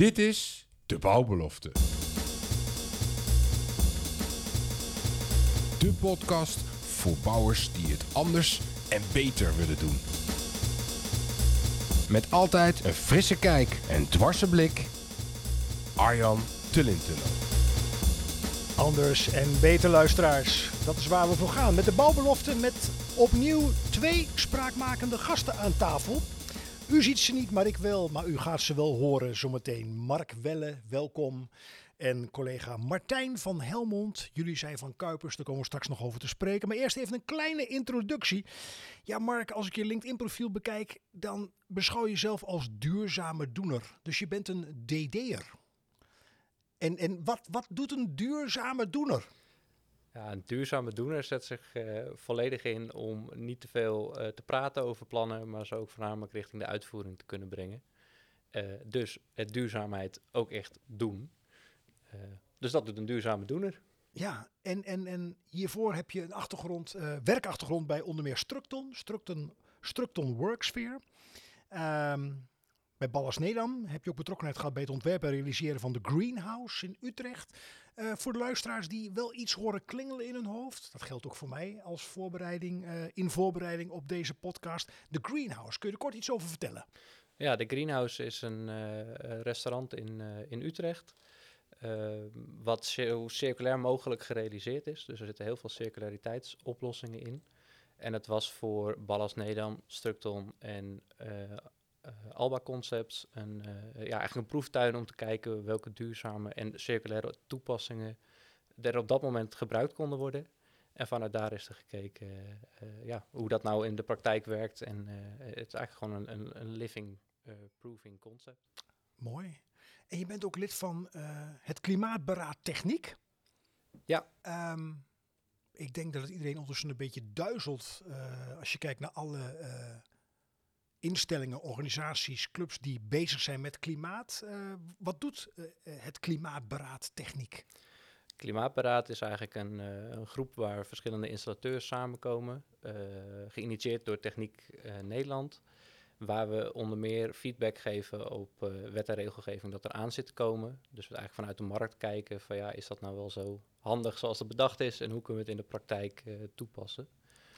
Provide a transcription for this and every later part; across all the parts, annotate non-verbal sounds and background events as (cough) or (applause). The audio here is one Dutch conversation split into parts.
Dit is De Bouwbelofte. De podcast voor bouwers die het anders en beter willen doen. Met altijd een frisse kijk en dwarse blik. Arjan Tullintunnel. Anders en beter luisteraars. Dat is waar we voor gaan. Met de bouwbelofte met opnieuw twee spraakmakende gasten aan tafel. U ziet ze niet, maar ik wel. Maar u gaat ze wel horen zometeen. Mark Welle, welkom. En collega Martijn van Helmond. Jullie zijn van Kuipers, daar komen we straks nog over te spreken. Maar eerst even een kleine introductie. Ja, Mark, als ik je LinkedIn-profiel bekijk, dan beschouw je jezelf als duurzame doener. Dus je bent een DD'er. En, en wat, wat doet een duurzame doener? Ja, een duurzame doener zet zich uh, volledig in om niet te veel uh, te praten over plannen, maar ze ook voornamelijk richting de uitvoering te kunnen brengen. Uh, dus het duurzaamheid ook echt doen. dus dat doet een duurzame doener. Ja, en, en, en hiervoor heb je een achtergrond, werkachtergrond bij onder meer Structon, Structon, Structon Worksphere. Um, bij Ballas Nedam heb je ook betrokkenheid gehad bij het ontwerpen en realiseren van de Greenhouse in Utrecht. Uh, voor de luisteraars die wel iets horen klingelen in hun hoofd, dat geldt ook voor mij als voorbereiding, uh, in voorbereiding op deze podcast. De Greenhouse, kun je er kort iets over vertellen? Ja, de Greenhouse is een uh, restaurant in, in Utrecht. wat zo circulair mogelijk gerealiseerd is. Dus er zitten heel veel circulariteitsoplossingen in. En het was voor Ballas Nedam, Structon en Alba Concepts. Een, uh, ja, eigenlijk een proeftuin om te kijken welke duurzame en circulaire toepassingen er op dat moment gebruikt konden worden. En vanuit daar is er gekeken uh, ja, hoe dat nou in de praktijk werkt. En het is eigenlijk gewoon een, een, een living proofing concept. Mooi. En je bent ook lid van het Klimaatberaad Techniek. Ja. Um, ik denk dat het iedereen ondertussen een beetje duizelt als je kijkt naar alle instellingen, organisaties, clubs die bezig zijn met klimaat. Uh, wat doet uh, het Klimaatberaad Techniek? Klimaatberaad is eigenlijk een, uh, een, groep waar verschillende installateurs samenkomen, geïnitieerd door Techniek Nederland. Waar we onder meer feedback geven op wet en regelgeving dat er aan zit te komen. Dus we eigenlijk vanuit de markt kijken van ja, is dat nou wel zo handig zoals het bedacht is en hoe kunnen we het in de praktijk toepassen.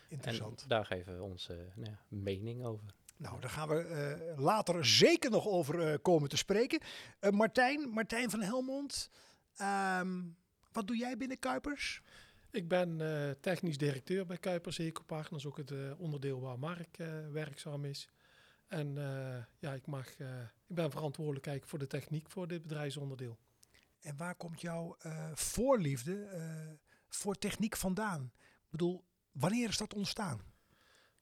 Interessant. En daar geven we onze nou ja, mening over. Nou, daar gaan we uh, later zeker nog over uh, komen te spreken. Uh, Martijn, Martijn van Helmond, um, wat doe jij binnen Kuipers? Ik ben technisch directeur bij Kuipers Ecopartners, ook het onderdeel waar Mark werkzaam is. En ja, ik, mag, ik ben verantwoordelijk eigenlijk voor de techniek voor dit bedrijfsonderdeel. En waar komt jouw voorliefde voor techniek vandaan? Ik bedoel, wanneer is dat ontstaan?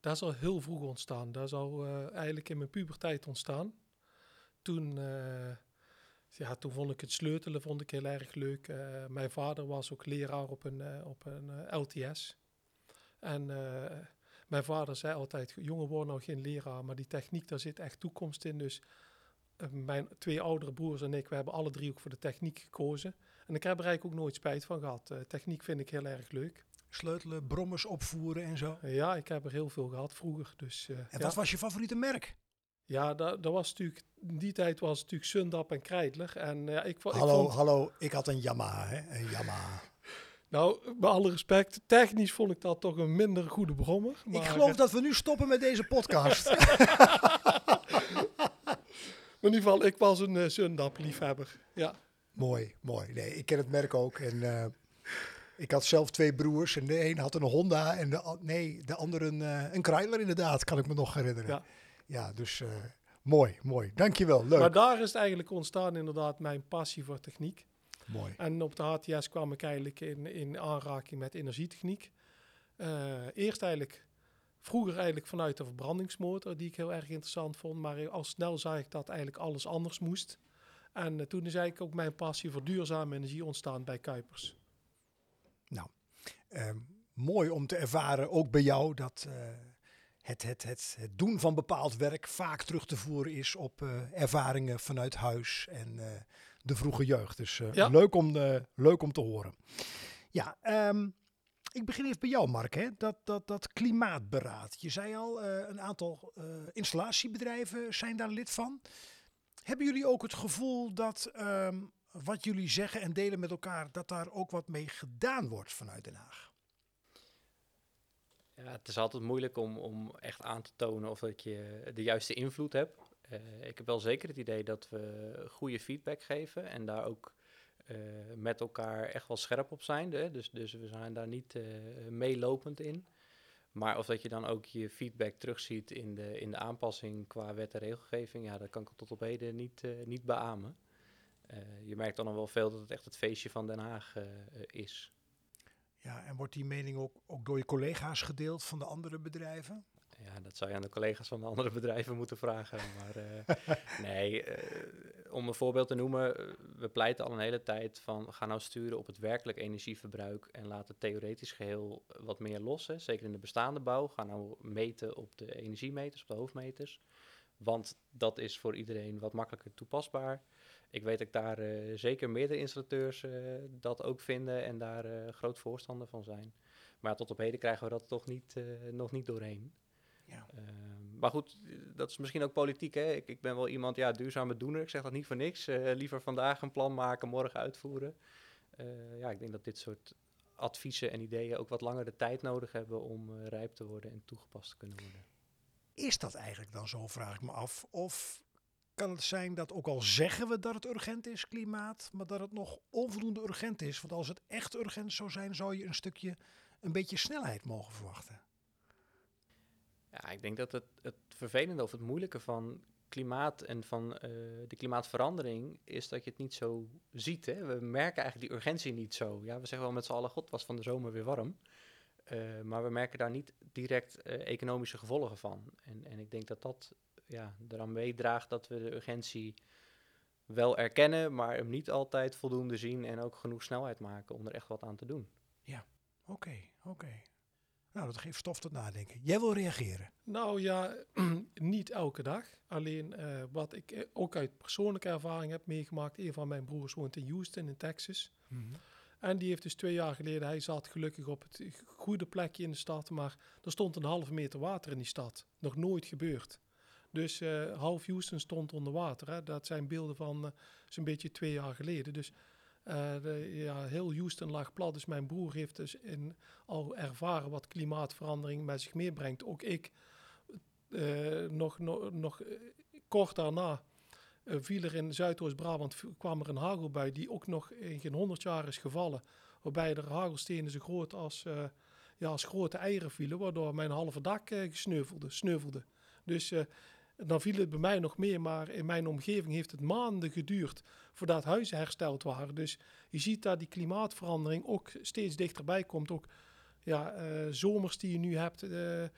Dat is al heel vroeg ontstaan. Dat is al uh, eigenlijk in mijn puberteit ontstaan. Toen, uh, ja, toen vond ik het sleutelen vond ik heel erg leuk. Uh, mijn vader was ook leraar op een, op een LTS. En mijn vader zei altijd, jongen worden nou geen leraar, maar die techniek, daar zit echt toekomst in. Dus mijn twee oudere broers en ik, we hebben alle drie ook voor de techniek gekozen. En ik heb er eigenlijk ook nooit spijt van gehad. techniek vind ik heel erg leuk sleutelen, brommers opvoeren en zo? Ja, ik heb er heel veel gehad vroeger. Dus, uh, en ja. wat was je favoriete merk? Ja, dat, dat was natuurlijk, in die tijd was het natuurlijk Sundap en Kreidler. En, uh, ik, hallo, ik vond, hallo, ik had een Yamaha, hè? Een Yamaha. Nou, met alle respect, technisch vond ik dat toch een minder goede brommer. Maar... Ik geloof dat we nu stoppen met deze podcast. (laughs) in ieder geval, ik was een uh, Sundap-liefhebber, ja. Mooi, mooi. Nee, ik ken het merk ook en... Uh, ik had zelf twee broers en de een had een Honda en de, nee, de andere een, uh, een Kreidler inderdaad, kan ik me nog herinneren. Ja, ja dus uh, mooi, mooi. Dankjewel, leuk. Maar daar is het eigenlijk ontstaan inderdaad mijn passie voor techniek. Mooi. En op de HTS kwam ik eigenlijk in, in aanraking met energietechniek. Uh, eerst eigenlijk, vroeger eigenlijk vanuit de verbrandingsmotor, die ik heel erg interessant vond. Maar al snel zag ik dat eigenlijk alles anders moest. En toen is eigenlijk ook mijn passie voor duurzame energie ontstaan bij Kuipers. Nou, uh, mooi om te ervaren, ook bij jou, dat uh, het, het, het, het, doen van bepaald werk vaak terug te voeren is op uh, ervaringen vanuit huis en uh, de vroege jeugd. Dus ja. leuk, om, leuk om te horen. Ja, um, ik begin even bij jou, Mark. Hè? Dat, dat, dat klimaatberaad. Je zei al, een aantal installatiebedrijven zijn daar lid van. Hebben jullie ook het gevoel dat ehm, wat jullie zeggen en delen met elkaar, dat daar ook wat mee gedaan wordt vanuit Den Haag? Ja, het is altijd moeilijk om, om echt aan te tonen of dat je de juiste invloed hebt. Uh, ik heb wel zeker het idee dat we goede feedback geven en daar ook uh, met elkaar echt wel scherp op zijn. Hè? Dus, dus we zijn daar niet uh, meelopend in. Maar of dat je dan ook je feedback terugziet in de, in de aanpassing qua wet en regelgeving, ja, dat kan ik tot op heden niet, niet beamen. Je merkt dan nog wel veel dat het echt het feestje van Den Haag is. Ja, en wordt die mening ook, ook door je collega's gedeeld van de andere bedrijven? Ja, dat zou je aan de collega's van de andere (laughs) bedrijven moeten vragen. Maar uh, nee, uh, om een voorbeeld te noemen, we pleiten al een hele tijd van ga nou sturen op het werkelijk energieverbruik en laat het theoretisch geheel wat meer los. Hè. Zeker in de bestaande bouw. Ga nou meten op de energiemeters, op de hoofdmeters. Want dat is voor iedereen wat makkelijker toepasbaar. Ik weet dat daar uh, zeker meerdere installateurs dat ook vinden en daar groot voorstander van zijn. Maar tot op heden krijgen we dat toch niet, nog niet doorheen. Ja. Uh, maar goed, dat is misschien ook politiek. Hè? Ik, ik ben wel iemand, ja, duurzame doener. Ik zeg dat niet voor niks. Liever vandaag een plan maken, morgen uitvoeren. Ja, ik denk dat dit soort adviezen en ideeën ook wat langer de tijd nodig hebben om uh, rijp te worden en toegepast te kunnen worden. Is dat eigenlijk dan zo, vraag ik me af? Of kan het zijn dat ook al zeggen we dat het urgent is, klimaat, maar dat het nog onvoldoende urgent is? Want als het echt urgent zou zijn, zou je een stukje, een beetje snelheid mogen verwachten. Ja, ik denk dat het, het vervelende of het moeilijke van klimaat en van uh, de klimaatverandering is dat je het niet zo ziet. Hè? We merken eigenlijk die urgentie niet zo. Ja, we zeggen wel met z'n allen, god was van de zomer weer warm. Uh, maar we merken daar niet direct uh, economische gevolgen van. En, en ik denk dat dat ja, eraan meedraagt dat we de urgentie wel erkennen, maar hem niet altijd voldoende zien en ook genoeg snelheid maken om er echt wat aan te doen. Ja, oké, okay, oké. Okay. Nou, dat geeft stof tot nadenken. Jij wil reageren? Nou ja, (clears throat) niet elke dag. Alleen uh, wat ik eh, ook uit persoonlijke ervaring heb meegemaakt. Een van mijn broers woont in Houston in Texas. Mm -hmm. En die heeft dus twee jaar geleden, hij zat gelukkig op het goede plekje in de stad. Maar er stond een halve meter water in die stad. Nog nooit gebeurd. Dus uh, half Houston stond onder water. Hè. Dat zijn beelden van uh, zo'n beetje twee jaar geleden. Dus de, ja, heel Houston lag plat. Dus mijn broer heeft dus in, al ervaren wat klimaatverandering met zich meebrengt. Ook ik, nog, nog, nog kort daarna, viel er in Zuidoost-Brabant kwam er een hagelbui die ook nog in geen honderd jaar is gevallen. Waarbij er hagelstenen zo groot als, ja, als grote eieren vielen, waardoor mijn halve dak gesneuvelde. Sneuvelde. Dus dan viel het bij mij nog meer, maar in mijn omgeving heeft het maanden geduurd voordat huizen hersteld waren. Dus je ziet dat die klimaatverandering ook steeds dichterbij komt. Ook ja, uh, zomers die je nu hebt, uh, uh,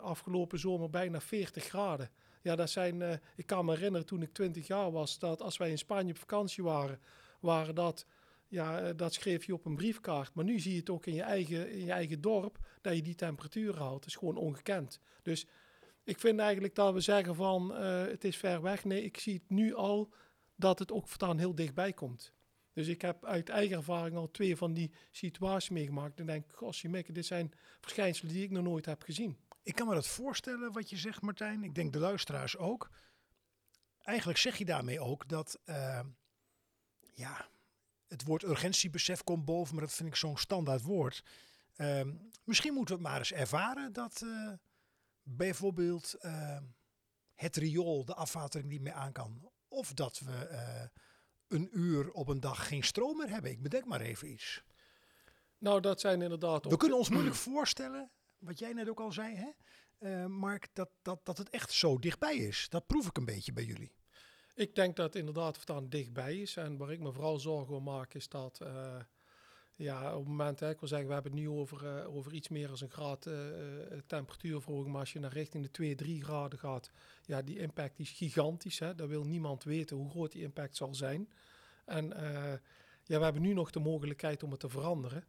afgelopen zomer bijna 40 graden. Ja, dat zijn, ik kan me herinneren toen ik 20 jaar was, dat als wij in Spanje op vakantie waren, waren dat, ja, dat schreef je op een briefkaart. Maar nu zie je het ook in je eigen, in je eigen dorp, dat je die temperatuur haalt. Dat is gewoon ongekend. Dus ik vind eigenlijk dat we zeggen van uh, het is ver weg. Nee, ik zie het nu al dat het ook voortaan heel dichtbij komt. Dus ik heb uit eigen ervaring al twee van die situaties meegemaakt. En denk, merkt, dit zijn verschijnselen die ik nog nooit heb gezien. Ik kan me dat voorstellen wat je zegt, Martijn. Ik denk de luisteraars ook. Eigenlijk zeg je daarmee ook dat, uh, ja, het woord urgentiebesef komt boven, maar dat vind ik zo'n standaard woord. Uh, misschien moeten we het maar eens ervaren dat uh, bijvoorbeeld uh, het riool, de afwatering niet meer aan kan. Of dat we uh, een uur op een dag geen stroom meer hebben. Ik bedenk maar even iets. Nou, dat zijn inderdaad... We kunnen ons moeilijk (clears throat) voorstellen, wat jij net ook al zei, hè? Uh, Mark, dat, dat, dat het echt zo dichtbij is. Dat proef ik een beetje bij jullie. Ik denk dat het inderdaad dichtbij is. En waar ik me vooral zorgen om maak, is dat... Ja, op het moment, hè, ik wil zeggen, we hebben het nu over, uh, over iets meer dan een graad uh, temperatuurverhoging. Maar als je naar richting de 2, 3 graden gaat, ja, die impact is gigantisch. Hè. Daar wil niemand weten hoe groot die impact zal zijn. En ja, we hebben nu nog de mogelijkheid om het te veranderen.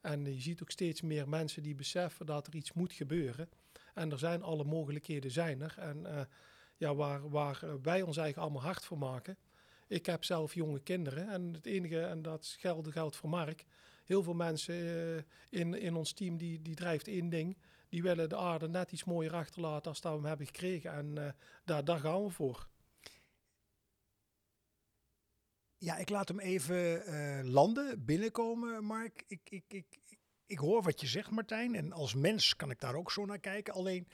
En je ziet ook steeds meer mensen die beseffen dat er iets moet gebeuren. En er zijn alle mogelijkheden zijn er. En ja, waar, waar wij ons eigen allemaal hard voor maken. Ik heb zelf jonge kinderen en het enige, en dat geldt, geldt voor Mark, heel veel mensen uh, in, in ons team die, die drijft één ding. Die willen de aarde net iets mooier achterlaten als dat we hem hebben gekregen. En uh, daar, daar gaan we voor. Ja, ik laat hem even eh, landen, binnenkomen, Mark. Ik, ik, ik, ik hoor wat je zegt, Martijn. En als mens kan ik daar ook zo naar kijken. Alleen,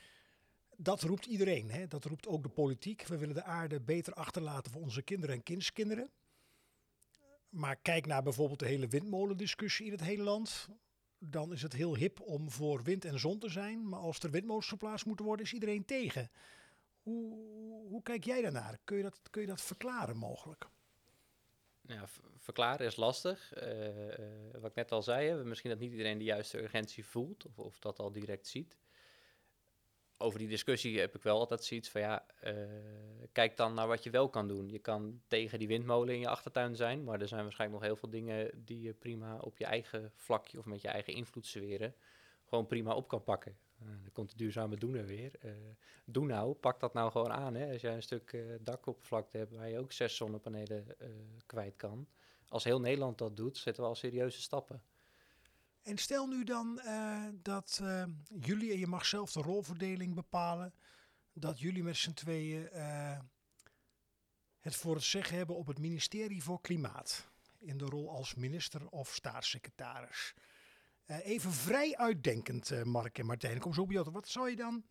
dat roept iedereen. Hè? Dat roept ook de politiek. We willen de aarde beter achterlaten voor onze kinderen en kindskinderen. Maar kijk naar bijvoorbeeld de hele windmolendiscussie in het hele land. Dan is het heel hip om voor wind en zon te zijn. Maar als er windmolens geplaatst moeten worden, is iedereen tegen. Hoe, hoe kijk jij daarnaar? Kun je dat, kun je dat verklaren mogelijk? Verklaren is lastig. Uh, uh, wat ik net al zei, hè, misschien dat niet iedereen de juiste urgentie voelt of, of dat al direct ziet. Over die discussie heb ik wel altijd zoiets van ja, uh, kijk dan naar wat je wel kan doen. Je kan tegen die windmolen in je achtertuin zijn, maar er zijn waarschijnlijk nog heel veel dingen die je prima op je eigen vlakje of met je eigen invloedssferen gewoon prima op kan pakken. Uh, dan komt de duurzame doener weer. Uh, doe nou, pak dat nou gewoon aan. Hè. Als jij een stuk dakoppervlakte hebt waar je ook zes zonnepanelen kwijt kan. Als heel Nederland dat doet, zetten we al serieuze stappen. En stel nu dan dat jullie, en je mag zelf de rolverdeling bepalen, dat jullie met z'n tweeën het voor het zeggen hebben op het ministerie voor Klimaat. In de rol als minister of staatssecretaris. Even vrij uitdenkend, Mark en Martijn. Kom zo bij jou. Wat zou je dan,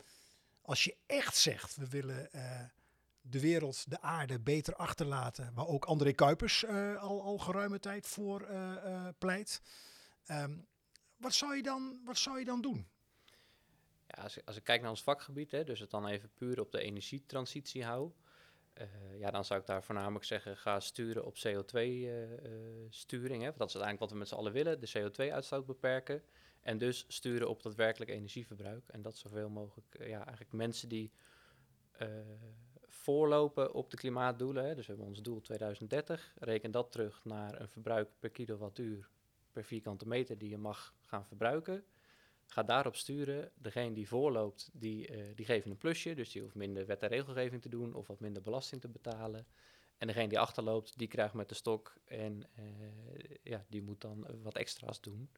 als je echt zegt, we willen de wereld, de aarde beter achterlaten, waar ook André Kuipers al, al geruime tijd voor pleit. Um, wat, zou je dan, wat zou je dan doen? Ja, als, ik, als ik kijk naar ons vakgebied, hè, dus het dan even puur op de energietransitie hou. Uh, ja, dan zou ik daar voornamelijk zeggen, ga sturen op CO2-sturing. Uh, uh, dat is uiteindelijk wat we met z'n allen willen, de CO2-uitstoot beperken. En dus sturen op daadwerkelijk energieverbruik. En dat zoveel mogelijk, ja, eigenlijk mensen die voorlopen op de klimaatdoelen. Hè. Dus we hebben ons doel 2030. Reken dat terug naar een verbruik per kilowattuur per vierkante meter die je mag gaan verbruiken. Ga daarop sturen. Degene die voorloopt, die, uh, die geven een plusje. Dus die hoeft minder wet en regelgeving te doen of wat minder belasting te betalen. En degene die achterloopt, die krijgt met de stok en uh, ja, die moet dan wat extra's doen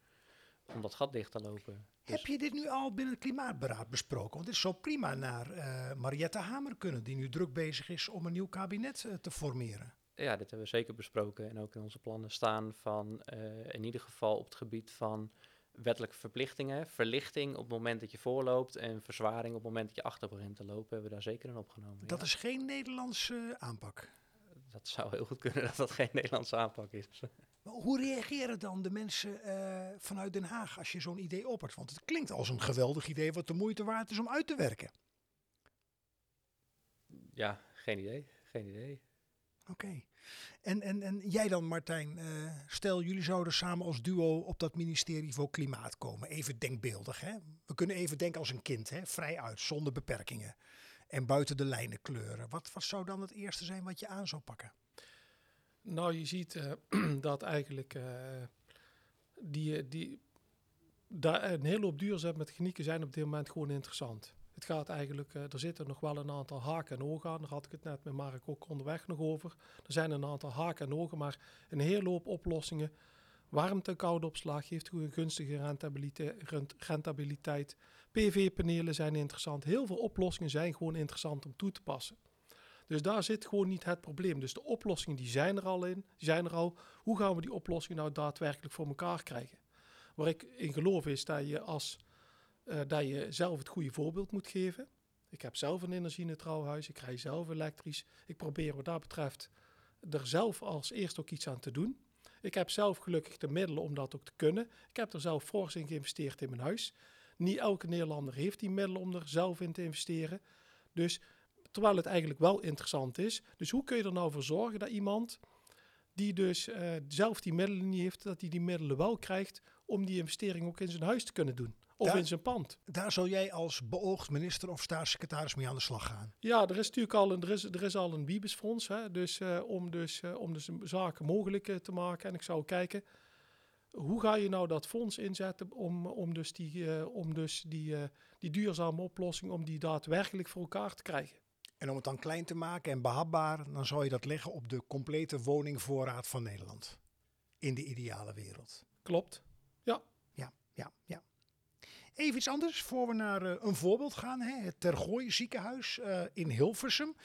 om dat gat dicht te lopen. Dus Heb je dit nu al binnen het Klimaatberaad besproken? Want dit zou prima naar uh, Mariette Hamer kunnen, die nu druk bezig is om een nieuw kabinet uh, te formeren. Ja, dit hebben we zeker besproken en ook in onze plannen staan van in ieder geval op het gebied van wettelijke verplichtingen, verlichting op het moment dat je voorloopt en verzwaring op het moment dat je achter begint te lopen, hebben we daar zeker in opgenomen. Dat is geen Nederlandse aanpak. Dat zou heel goed kunnen (laughs) dat dat geen Nederlandse aanpak is. (laughs) Maar hoe reageren dan de mensen uh, vanuit Den Haag als je zo'n idee oppert? Want het klinkt als een geweldig idee wat de moeite waard is om uit te werken. Ja, geen idee. Geen idee. Oké. Okay. En, en, en jij dan, Martijn, uh, stel jullie zouden samen als duo op dat ministerie voor Klimaat komen. Even denkbeeldig, hè? We kunnen even denken als een kind, hè? vrij uit, zonder beperkingen. En buiten de lijnen kleuren. Wat, wat zou dan het eerste zijn wat je aan zou pakken? Nou, je ziet uh, (clears throat) dat eigenlijk uh, die, die, daar een hele hoop duurzaamheidsgenieken zijn op dit moment gewoon interessant. Het gaat eigenlijk, uh, er zitten nog wel een aantal haken en ogen aan. Daar had ik het net met Mark ook onderweg nog over. Er zijn een aantal haken en ogen, maar een hele oplossingen. Warmte- en koude opslag heeft een gunstige rentabiliteit. rentabiliteit. PV-panelen zijn interessant. Heel veel oplossingen zijn gewoon interessant om toe te passen. Dus daar zit gewoon niet het probleem. Dus de oplossingen die zijn er al in, zijn er al. Hoe gaan we die oplossingen nou daadwerkelijk voor elkaar krijgen? Waar ik in geloof is dat je als uh, dat je zelf het goede voorbeeld moet geven. Ik heb zelf een energie-neutraal huis, ik rij zelf elektrisch. Ik probeer wat dat betreft er zelf als eerst ook iets aan te doen. Ik heb zelf gelukkig de middelen om dat ook te kunnen. Ik heb er zelf fors in geïnvesteerd in mijn huis. Niet elke Nederlander heeft die middelen om er zelf in te investeren. Dus terwijl het eigenlijk wel interessant is. Dus hoe kun je er nou voor zorgen dat iemand die dus uh, zelf die middelen niet heeft, dat hij die middelen wel krijgt om die investering ook in zijn huis te kunnen doen? Of daar, in zijn pand. Daar zal jij als beoogd minister of staatssecretaris mee aan de slag gaan. Ja, er is natuurlijk al een, er is, er is al een Wiebesfonds. Hè, dus, uh, om, dus, uh, om dus zaken mogelijk uh, te maken. En ik zou kijken, hoe ga je nou dat fonds inzetten om, om dus, die, om dus die, die duurzame oplossing, om die daadwerkelijk voor elkaar te krijgen. En om het dan klein te maken en behapbaar, dan zou je dat leggen op de complete woningvoorraad van Nederland. In de ideale wereld. Klopt, ja. Ja, ja, ja. Even iets anders, voor we naar uh, een voorbeeld gaan. Hè? Het Tergooi ziekenhuis uh, in Hilversum.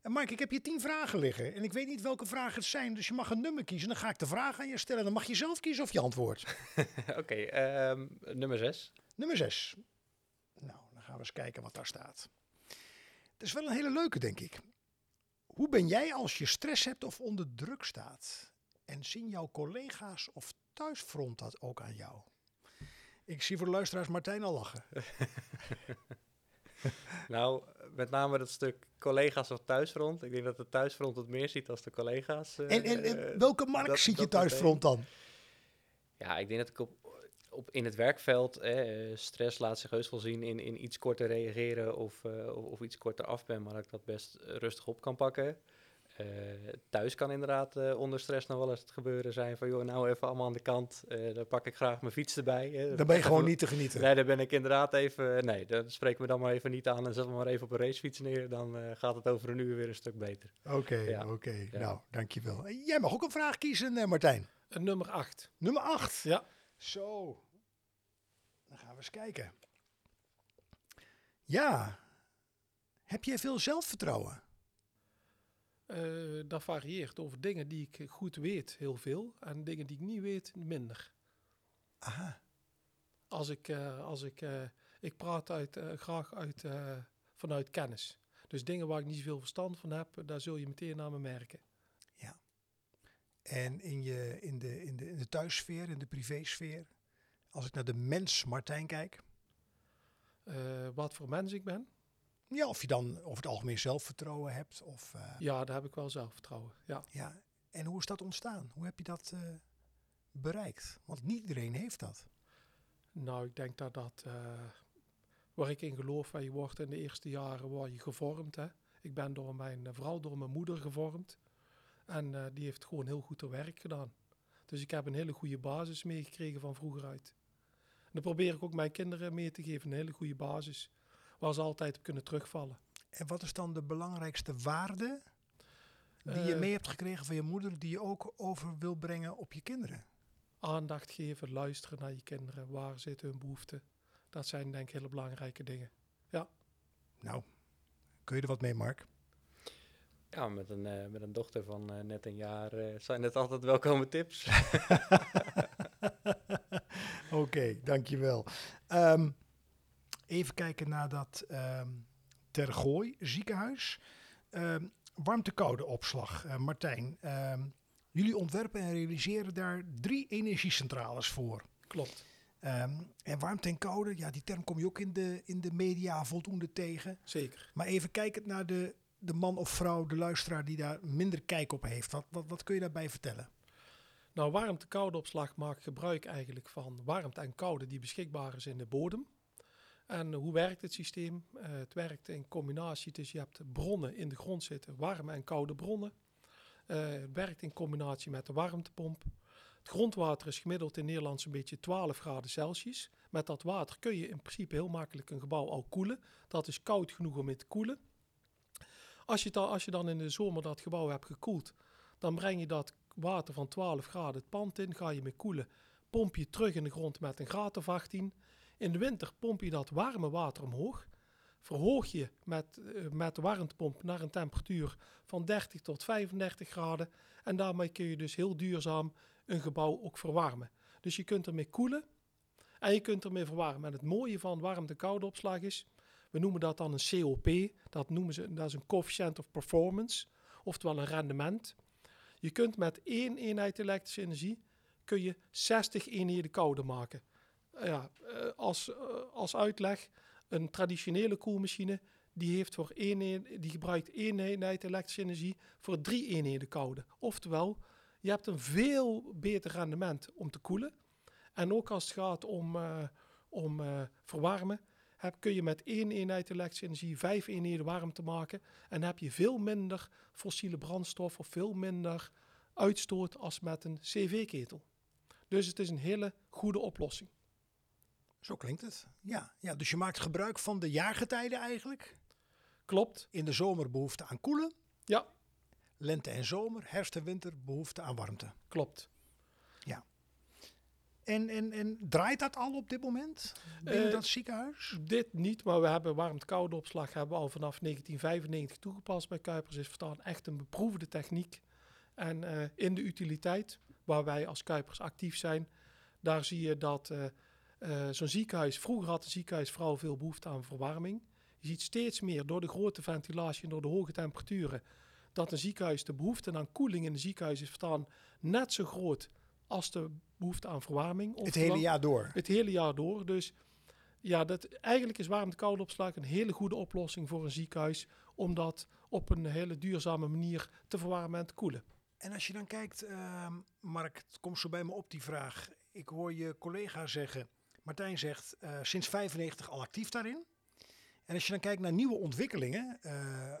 En Mike, ik heb hier tien vragen liggen. En ik weet niet welke vragen het zijn. Dus je mag een nummer kiezen. Dan ga ik de vraag aan je stellen. Dan mag je zelf kiezen of je antwoordt. (laughs) Oké, ehm, nummer 6. Nummer 6. Nou, dan gaan we eens kijken wat daar staat. Het is wel een hele leuke, denk ik. Hoe ben jij als je stress hebt of onder druk staat? En zien jouw collega's of thuisfront dat ook aan jou? Ik zie voor de luisteraars Martijn al lachen. (laughs) Nou, met name dat stuk collega's of thuisfront. Ik denk dat de thuisfront het meer ziet als de collega's. eh, En, en, en eh, welke markt dat- ziet je thuisfront dan? Ja, ik denk dat ik op, op in het werkveld, eh, stress laat zich heus wel zien in, in iets korter reageren of, eh, of, of iets korter af ben, maar dat ik dat best rustig op kan pakken. Eh, thuis kan inderdaad eh, onder stress nog wel eens het gebeuren zijn van, joh, nou even allemaal aan de kant, eh dan pak ik graag mijn fiets erbij. hè. Dan ben je gewoon niet te genieten. Nee, daar ben ik inderdaad even, nee, dat spreek me dan maar even niet aan en zet me maar even op een racefiets neer, dan eh, gaat het over een uur weer een stuk beter. Oké, Ja. oké. Ja. Nou, dankjewel. Jij mag ook een vraag kiezen, eh, Martijn. Een nummer 8. Nummer 8. Ja. Zo. Dan gaan we eens kijken. Ja. Heb jij veel zelfvertrouwen? Eh, dat varieert over dingen die ik goed weet, heel veel. En dingen die ik niet weet, minder. Aha. Als ik, eh, als ik, eh, ik praat uit, graag uit, vanuit kennis. Dus dingen waar ik niet zoveel verstand van heb, daar zul je meteen aan me merken. En in, je, in, de, in, de, in de thuissfeer, in de privésfeer, als ik naar de mens Martijn kijk, wat voor mens ik ben, ja, of je dan over het algemeen zelfvertrouwen hebt, of eh, ja, daar heb ik wel zelfvertrouwen. Ja. ja. En hoe is dat ontstaan? Hoe heb je dat eh, bereikt? Want niet iedereen heeft dat. Nou, ik denk dat dat, eh, waar ik in geloof, je wordt in de eerste jaren, word je gevormd. Hè? Ik ben door mijn, vooral door mijn moeder gevormd. En die heeft gewoon heel goed haar werk gedaan. Dus ik heb een hele goede basis meegekregen van vroeger uit. En dat probeer ik ook mijn kinderen mee te geven, een hele goede basis. Waar ze altijd op kunnen terugvallen. En wat is dan de belangrijkste waarde die je Eh, mee hebt gekregen van je moeder, die je ook over wil brengen op je kinderen? Aandacht geven, luisteren naar je kinderen. Waar zitten hun behoeften? Dat zijn denk ik hele belangrijke dingen. Nou, kun je er wat mee, Mark? Ja, met een, eh, met een dochter van eh, net een jaar eh, zijn het altijd welkome tips. (laughs) Oké, dankjewel. Ehm even kijken naar dat ehm Tergooi ziekenhuis. Ehm warmte-koude opslag. Eh, Martijn, ehm, jullie ontwerpen en realiseren daar drie energiecentrales voor. Klopt. En warmte en koude, ja, die term kom je ook in de, in de media voldoende tegen. Zeker. Maar even kijkend naar de, de man of vrouw, de luisteraar die daar minder kijk op heeft. Wat, wat, wat kun je daarbij vertellen? Nou, warmte-koude opslag maakt gebruik eigenlijk van warmte en koude die beschikbaar is in de bodem. En hoe werkt het systeem? Eh, het werkt in combinatie, dus je hebt bronnen in de grond zitten, warme en koude bronnen. Eh, het werkt in combinatie met de warmtepomp. Het grondwater is gemiddeld in Nederland zo'n beetje 12 graden Celsius. Met dat water kun je in principe heel makkelijk een gebouw al koelen. Dat is koud genoeg om het te koelen. Als je, dan, als je dan in de zomer dat gebouw hebt gekoeld, dan breng je dat water van 12 graden het pand in, ga je mee koelen, pomp je terug in de grond met een graad of 18. In de winter pomp je dat warme water omhoog, verhoog je met, eh, met de warmtepomp naar een temperatuur van 30 tot 35 graden en daarmee kun je dus heel duurzaam een gebouw ook verwarmen. Dus je kunt ermee koelen en je kunt ermee verwarmen. En het mooie van warmte-koude opslag is, we noemen dat dan een COP, dat noemen ze, dat is een coefficient of performance, oftewel een rendement. Je kunt met één eenheid elektrische energie kun je 60 eenheden koude maken. Ja, eh, als, eh, als uitleg, een traditionele koelmachine die, heeft voor die gebruikt één eenheid elektrische energie voor drie eenheden koude. Oftewel, je hebt een veel beter rendement om te koelen. En ook als het gaat om, eh, om verwarmen, heb, kun je met één eenheid elektrische energie vijf eenheden warm te maken. En heb je veel minder fossiele brandstof of veel minder uitstoot als met een CV-ketel. Dus het is een hele goede oplossing. Zo klinkt het. Ja, ja, dus je maakt gebruik van de jaargetijden eigenlijk. Klopt? In de zomer behoefte aan koelen. Ja, Lente en zomer, herfst en winter behoefte aan warmte. klopt. En, en, en draait dat al op dit moment binnen Eh, dat ziekenhuis? Dit niet, maar we hebben warmte-koude opslag hebben we al vanaf 1995 toegepast bij Kuipers. Is verstaan echt een beproefde techniek. En eh, in de utiliteit, waar wij als Kuipers actief zijn, daar zie je dat eh, eh, zo'n ziekenhuis, vroeger had een ziekenhuis vooral veel behoefte aan verwarming. Je ziet steeds meer door de grote ventilatie en door de hoge temperaturen, dat een ziekenhuis de behoefte aan koeling in een ziekenhuis is verstaan net zo groot als de behoefte aan verwarming. Het hele jaar door. het hele jaar door. Dus ja, dat, eigenlijk is warmte-koude opslag een hele goede oplossing voor een ziekenhuis. Om dat op een hele duurzame manier te verwarmen en te koelen. En als je dan kijkt, ehm, Mark, het komt zo bij me op die vraag. Ik hoor je collega zeggen, Martijn zegt, eh, sinds 95 al actief daarin. En als je dan kijkt naar nieuwe ontwikkelingen, eh,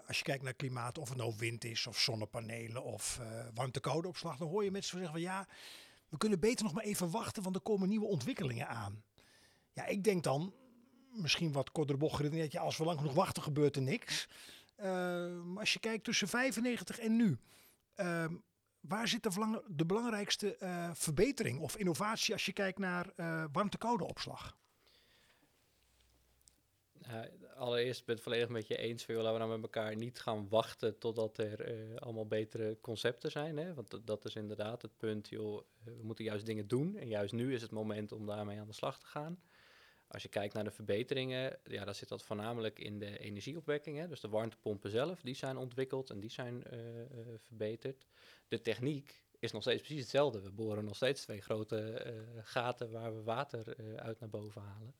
als je kijkt naar klimaat, of het nou wind is, of zonnepanelen, of eh warmte-koude opslag, dan hoor je mensen zeggen van ja, we kunnen beter nog maar even wachten, want er komen nieuwe ontwikkelingen aan. Ja, ik denk dan, misschien wat korter bocht ja, als we lang genoeg wachten gebeurt er niks. Eh, maar als je kijkt tussen 95 en nu, ehm, waar zit de, de belangrijkste eh, verbetering of innovatie als je kijkt naar eh warmte-koude opslag? Ja, allereerst ben ik het volledig met je eens. Van, laten we nou met elkaar niet gaan wachten totdat er eh, allemaal betere concepten zijn. Hè? Want dat- is inderdaad het punt. Joh, we moeten juist dingen doen. En juist nu is het moment om daarmee aan de slag te gaan. Als je kijkt naar de verbeteringen, ja, dan zit dat voornamelijk in de energieopwekking. Hè? Dus de warmtepompen zelf, die zijn ontwikkeld en die zijn eh, eh, verbeterd. De techniek is nog steeds precies hetzelfde. We boren nog steeds twee grote eh, gaten waar we water uit naar boven halen.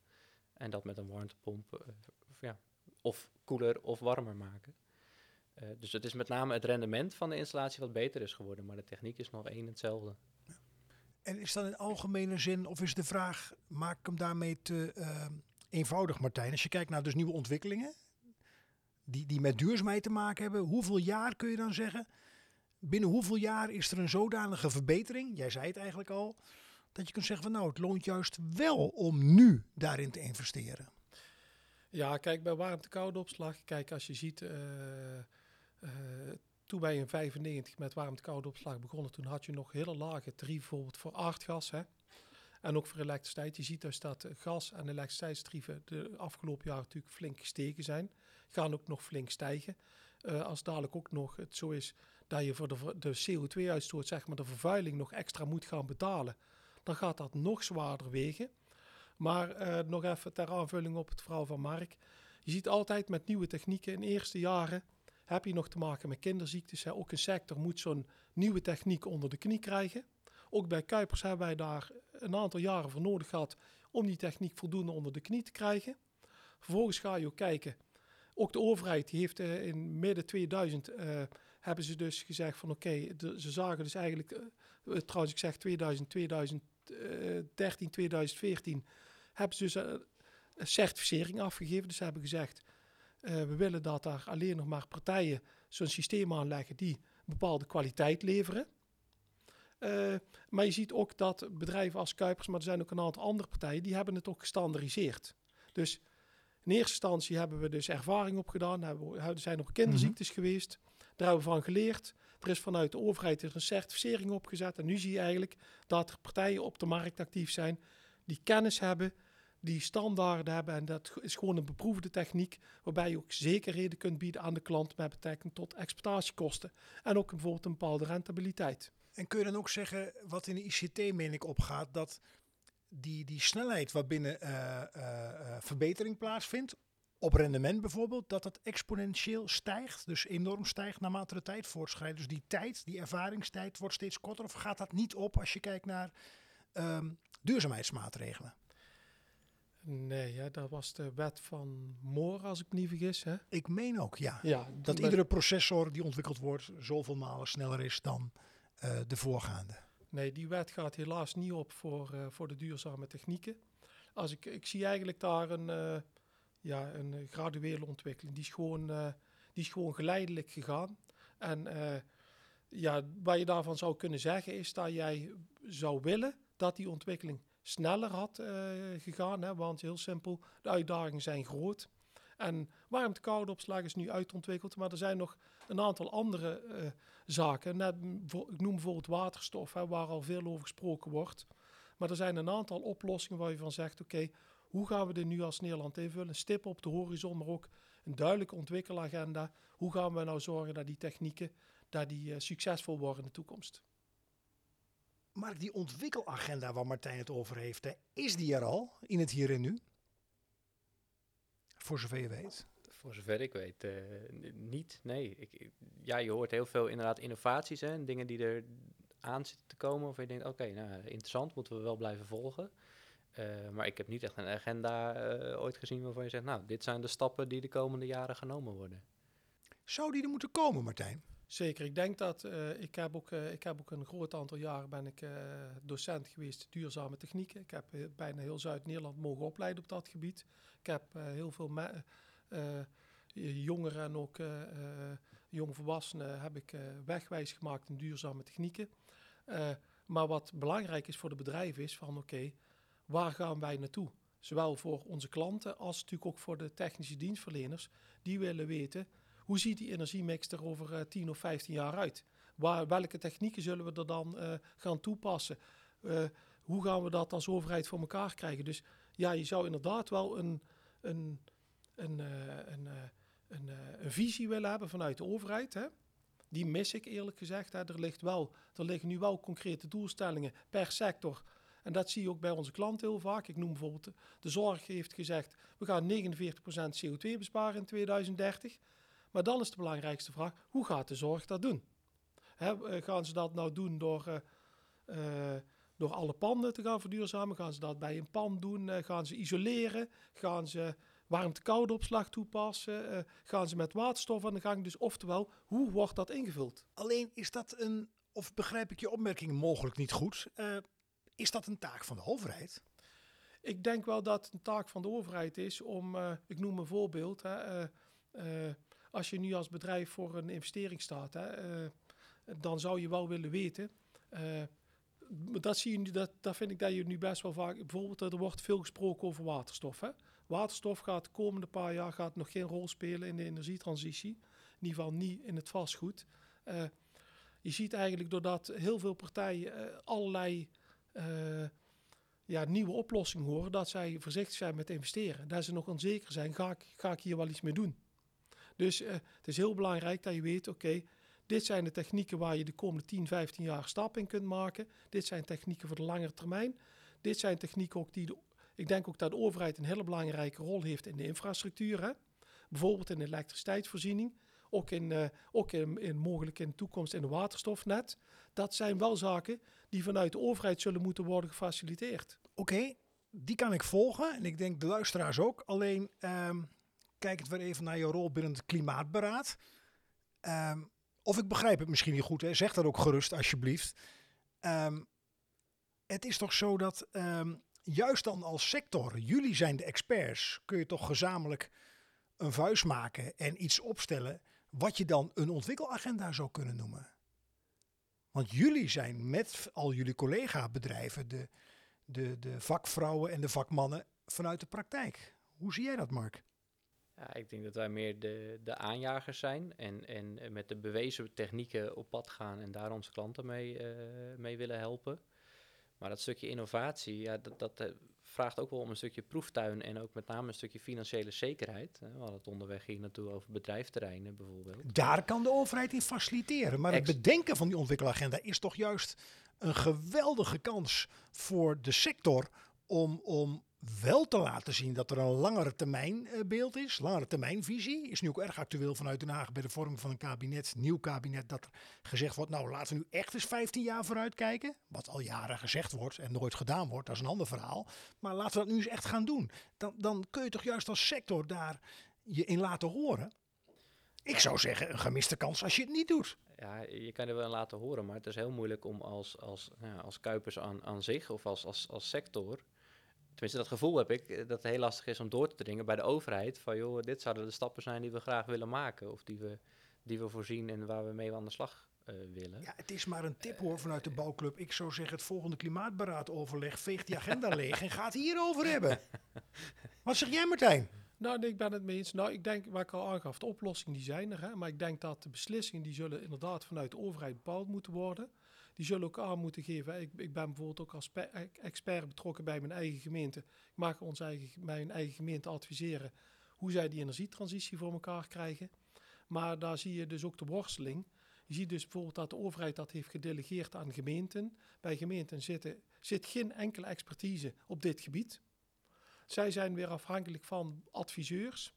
En dat met een warmtepomp of ja, of koeler of warmer maken. Dus het is met name het rendement van de installatie wat beter is geworden, maar de techniek is nog één hetzelfde. En is dat in algemene zin, of is de vraag, maak ik hem daarmee te ehm, eenvoudig, Martijn? Als je kijkt naar dus nieuwe ontwikkelingen, die, die met duurzaamheid te maken hebben, hoeveel jaar kun je dan zeggen? Binnen hoeveel jaar is er een zodanige verbetering, jij zei het eigenlijk al, dat je kunt zeggen van nou, het loont juist wel om nu daarin te investeren. Ja, kijk, bij warmte-koude opslag. Kijk, als je ziet, eh, eh, toen wij in 95 met warmte-koude opslag begonnen, toen had je nog hele lage tarieven bijvoorbeeld voor aardgas. Hè? En ook voor elektriciteit. Je ziet dus dat gas- en elektriciteitstarieven de afgelopen jaren natuurlijk flink gestegen zijn. Gaan ook nog flink stijgen. Eh, als dadelijk ook nog het zo is dat je voor de, de CO2-uitstoot, zeg maar de vervuiling, nog extra moet gaan betalen, dan gaat dat nog zwaarder wegen. Maar eh, nog even ter aanvulling op het verhaal van Mark. Je ziet altijd met nieuwe technieken in eerste jaren heb je nog te maken met kinderziektes. Hè. Ook een sector moet zo'n nieuwe techniek onder de knie krijgen. Ook bij Kuipers hebben wij daar een aantal jaren voor nodig gehad om die techniek voldoende onder de knie te krijgen. Vervolgens ga je ook kijken. Ook de overheid heeft eh, in midden 2000 eh, hebben ze dus gezegd van oké, ze zagen dus eigenlijk, eh, trouwens ik zeg 2000, 2013, 2014, hebben ze dus een certificering afgegeven. Dus ze hebben gezegd, we willen dat daar alleen nog maar partijen zo'n systeem aanleggen die een bepaalde kwaliteit leveren. Eh, maar je ziet ook dat bedrijven als Kuipers, maar er zijn ook een aantal andere partijen, die hebben het ook gestandardiseerd. Dus in eerste instantie hebben we dus ervaring opgedaan, hebben, we- er zijn nog kinderziektes geweest, daar hebben we van geleerd. Er is vanuit de overheid er een certificering opgezet en nu zie je eigenlijk dat er partijen op de markt actief zijn die kennis hebben, die standaarden hebben en dat is gewoon een beproefde techniek waarbij je ook zekerheden kunt bieden aan de klant met betrekking tot exploitatiekosten en ook bijvoorbeeld een bepaalde rentabiliteit. En kun je dan ook zeggen, wat in de ICT meen ik opgaat, dat die, die snelheid waarbinnen eh, verbetering plaatsvindt, op rendement bijvoorbeeld, dat dat exponentieel stijgt, dus enorm stijgt naarmate de tijd voortschrijdt. Dus die tijd, die ervaringstijd wordt steeds korter of gaat dat niet op als je kijkt naar ehm, duurzaamheidsmaatregelen? Nee, ja, dat was de wet van Moore, als ik me niet vergis. Hè? Ik meen ook, ja. Ja, Dat iedere processor die ontwikkeld wordt zoveel malen sneller is dan eh, de voorgaande. Nee, die wet gaat helaas niet op voor, eh, voor de duurzame technieken. Als ik, ik zie eigenlijk daar een, eh, ja, een graduele ontwikkeling. Die is gewoon, die is gewoon geleidelijk gegaan. En ja, wat je daarvan zou kunnen zeggen is dat jij zou willen dat die ontwikkeling sneller had eh, gegaan. Hè? Want heel simpel, de uitdagingen zijn groot. En warmte-koude opslag is nu uitontwikkeld, maar er zijn nog een aantal andere eh, zaken. Net, ik noem bijvoorbeeld waterstof, hè, waar al veel over gesproken wordt. Maar er zijn een aantal oplossingen waar je van zegt, oké, hoe gaan we dit nu als Nederland invullen? Een stip op de horizon, maar ook een duidelijke ontwikkelagenda. Hoe gaan we nou zorgen dat die technieken dat die, uh, succesvol worden in de toekomst? Mark, die ontwikkelagenda waar Martijn het over heeft, hè, is die er al in het hier en nu? Voor zover je weet. Voor zover ik weet, uh, niet. Nee. Ik, ja, je hoort heel veel inderdaad innovaties en dingen die er aan zitten te komen. Of je denkt, oké, nou interessant, moeten we wel blijven volgen. Uh, maar ik heb niet echt een agenda uh, ooit gezien waarvan je zegt, nou, dit zijn de stappen die de komende jaren genomen worden. Zou die er moeten komen, Martijn? Zeker. Ik denk dat uh, ik, heb ook, ik heb ook een groot aantal jaren ben ik docent geweest duurzame technieken. Ik heb bijna heel Zuid-Nederland mogen opleiden op dat gebied. Ik heb heel veel jongeren en ook jongvolwassenen heb ik wegwijs gemaakt in duurzame technieken. maar wat belangrijk is voor de bedrijven is van oké, waar gaan wij naartoe? Zowel voor onze klanten als natuurlijk ook voor de technische dienstverleners. Die willen weten, hoe ziet die energiemix er over uh, eh, 10 of 15 jaar uit? Welke technieken zullen we er dan uh, gaan toepassen? Uh, hoe gaan we dat als overheid voor elkaar krijgen? Dus ja, je zou inderdaad wel een, een, een, een, een, visie willen hebben vanuit de overheid. Hè? Die mis ik eerlijk gezegd. Er, ligt wel, er liggen nu wel concrete doelstellingen per sector en dat zie je ook bij onze klanten heel vaak. Ik noem bijvoorbeeld de zorg heeft gezegd, we gaan 49% CO2 besparen in 2030. Maar dan is de belangrijkste vraag, hoe gaat de zorg dat doen? Eh, gaan ze dat nou doen door, uh, door alle panden te gaan verduurzamen? Gaan ze dat bij een pand doen? Gaan ze isoleren? Gaan ze warmte-koude opslag toepassen? gaan ze met waterstof aan de gang? Dus oftewel, hoe wordt dat ingevuld? Alleen is dat een, of begrijp ik je opmerking mogelijk niet goed... Is dat een taak van de overheid? Ik denk wel dat het een taak van de overheid is om, uh, ik noem een voorbeeld, hè, als je nu als bedrijf voor een investering staat, hè, dan zou je wel willen weten. dat, zie je nu, dat, dat vind ik dat je nu best wel vaak. Bijvoorbeeld, er wordt veel gesproken over waterstof. Hè. Waterstof gaat de komende paar jaar gaat nog geen rol spelen in de energietransitie. In ieder geval niet in het vastgoed. je ziet eigenlijk doordat heel veel partijen allerlei ja, nieuwe oplossing horen, dat zij voorzichtig zijn met investeren. Dat ze nog onzeker zijn, ga ik, ga ik hier wel iets mee doen? Dus uh, het is heel belangrijk dat je weet, oké, dit zijn de technieken waar je de komende 10, 15 jaar stap in kunt maken. Dit zijn technieken voor de langere termijn. Dit zijn technieken ook die, ik denk ook dat de overheid een hele belangrijke rol heeft in de infrastructuur. Hè? Bijvoorbeeld in de elektriciteitsvoorziening ook, in, uh, ook in, in, mogelijk in de toekomst in de waterstofnet. Dat zijn wel zaken die vanuit de overheid zullen moeten worden gefaciliteerd. Oké, die kan ik volgen en ik denk de luisteraars ook. Alleen um, kijk het weer even naar je rol binnen het klimaatberaad. Um, of ik begrijp het misschien niet goed, hè? zeg dat ook gerust alsjeblieft. Um, het is toch zo dat juist dan als sector, jullie zijn de experts, kun je toch gezamenlijk een vuist maken en iets opstellen wat je dan een ontwikkelagenda zou kunnen noemen. Want jullie zijn met al jullie collega-bedrijven de, de, de vakvrouwen en de vakmannen vanuit de praktijk. Hoe zie jij dat, Mark? Ja, ik denk dat wij meer de, de aanjagers zijn en, en met de bewezen technieken op pad gaan en daar onze klanten mee, uh, mee willen helpen. Maar dat stukje innovatie, ja, dat, dat eh, vraagt ook wel om een stukje proeftuin en ook met name een stukje financiële zekerheid. We hadden het onderweg hier naartoe over bedrijfterreinen bijvoorbeeld. Daar kan de overheid in faciliteren. Maar het bedenken van die ontwikkelagenda is toch juist een geweldige kans voor de sector om, om wel te laten zien dat er een langere termijn eh, beeld is, langere termijnvisie. Is nu ook erg actueel vanuit Den Haag bij de vorming van een kabinet, nieuw kabinet, dat gezegd wordt, nou laten we nu echt eens 15 jaar vooruit kijken. Wat al jaren gezegd wordt en nooit gedaan wordt, dat is een ander verhaal. Maar laten we dat nu eens echt gaan doen. Dan, dan kun je toch juist als sector daar je in laten horen. Ik zou zeggen, een gemiste kans als je het niet doet. Ja, je kan er wel laten horen, maar het is heel moeilijk om als, als, als Kuipers aan, aan zich of als, als, als sector tenminste dat gevoel heb ik, eh, dat het heel lastig is om door te dringen bij de overheid. Van joh, dit zouden de stappen zijn die we graag willen maken. Of die we, die we voorzien en waar we mee aan de slag uh, willen. Ja, het is maar een tip hoor vanuit de bouwclub. Ik zou zeggen, het volgende klimaatberaad overleg veegt die agenda leeg en gaat hierover hebben. (laughs) Wat zeg jij Martijn? Nou, ik ben het mee eens. Nou, ik denk, waar ik al aangaf, de oplossingen die zijn er. Hè, maar ik denk dat de beslissingen die zullen inderdaad vanuit de overheid bepaald moeten worden die zullen ook aan moeten geven. Ik, ik ben bijvoorbeeld ook als pe- expert betrokken bij mijn eigen gemeente. Ik mag ons eigen, mijn eigen gemeente adviseren hoe zij die energietransitie voor elkaar krijgen. Maar daar zie je dus ook de worsteling. Je ziet dus bijvoorbeeld dat de overheid dat heeft gedelegeerd aan gemeenten. Bij gemeenten zitten, zit geen enkele expertise op dit gebied. Zij zijn weer afhankelijk van adviseurs.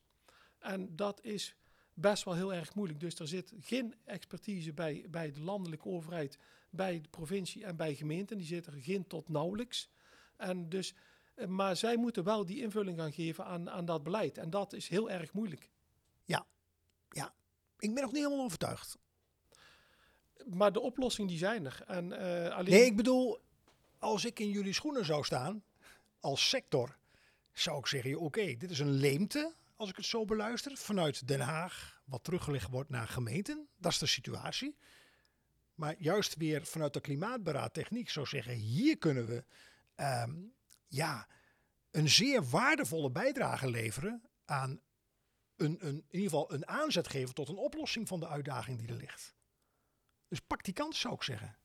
En dat is best wel heel erg moeilijk. Dus er zit geen expertise bij, bij de landelijke overheid, bij de provincie en bij gemeenten. Die zit er geen tot nauwelijks. En dus, eh, maar zij moeten wel die invulling gaan geven aan, aan dat beleid. En dat is heel erg moeilijk. Ik ben nog niet helemaal overtuigd. Maar de oplossingen die zijn er. En, eh, alleen, Nee, ik bedoel, als ik in jullie schoenen zou staan, als sector, zou ik zeggen, oké, dit is een leemte, als ik het zo beluister, vanuit Den Haag, wat teruggelegd wordt naar gemeenten. Dat is de situatie. Maar juist weer vanuit de klimaatberaad techniek zou zeggen, hier kunnen we ehm, ja, een zeer waardevolle bijdrage leveren aan een, een, in ieder geval een aanzet geven tot een oplossing van de uitdaging die er ligt. Dus pak die kans, zou ik zeggen.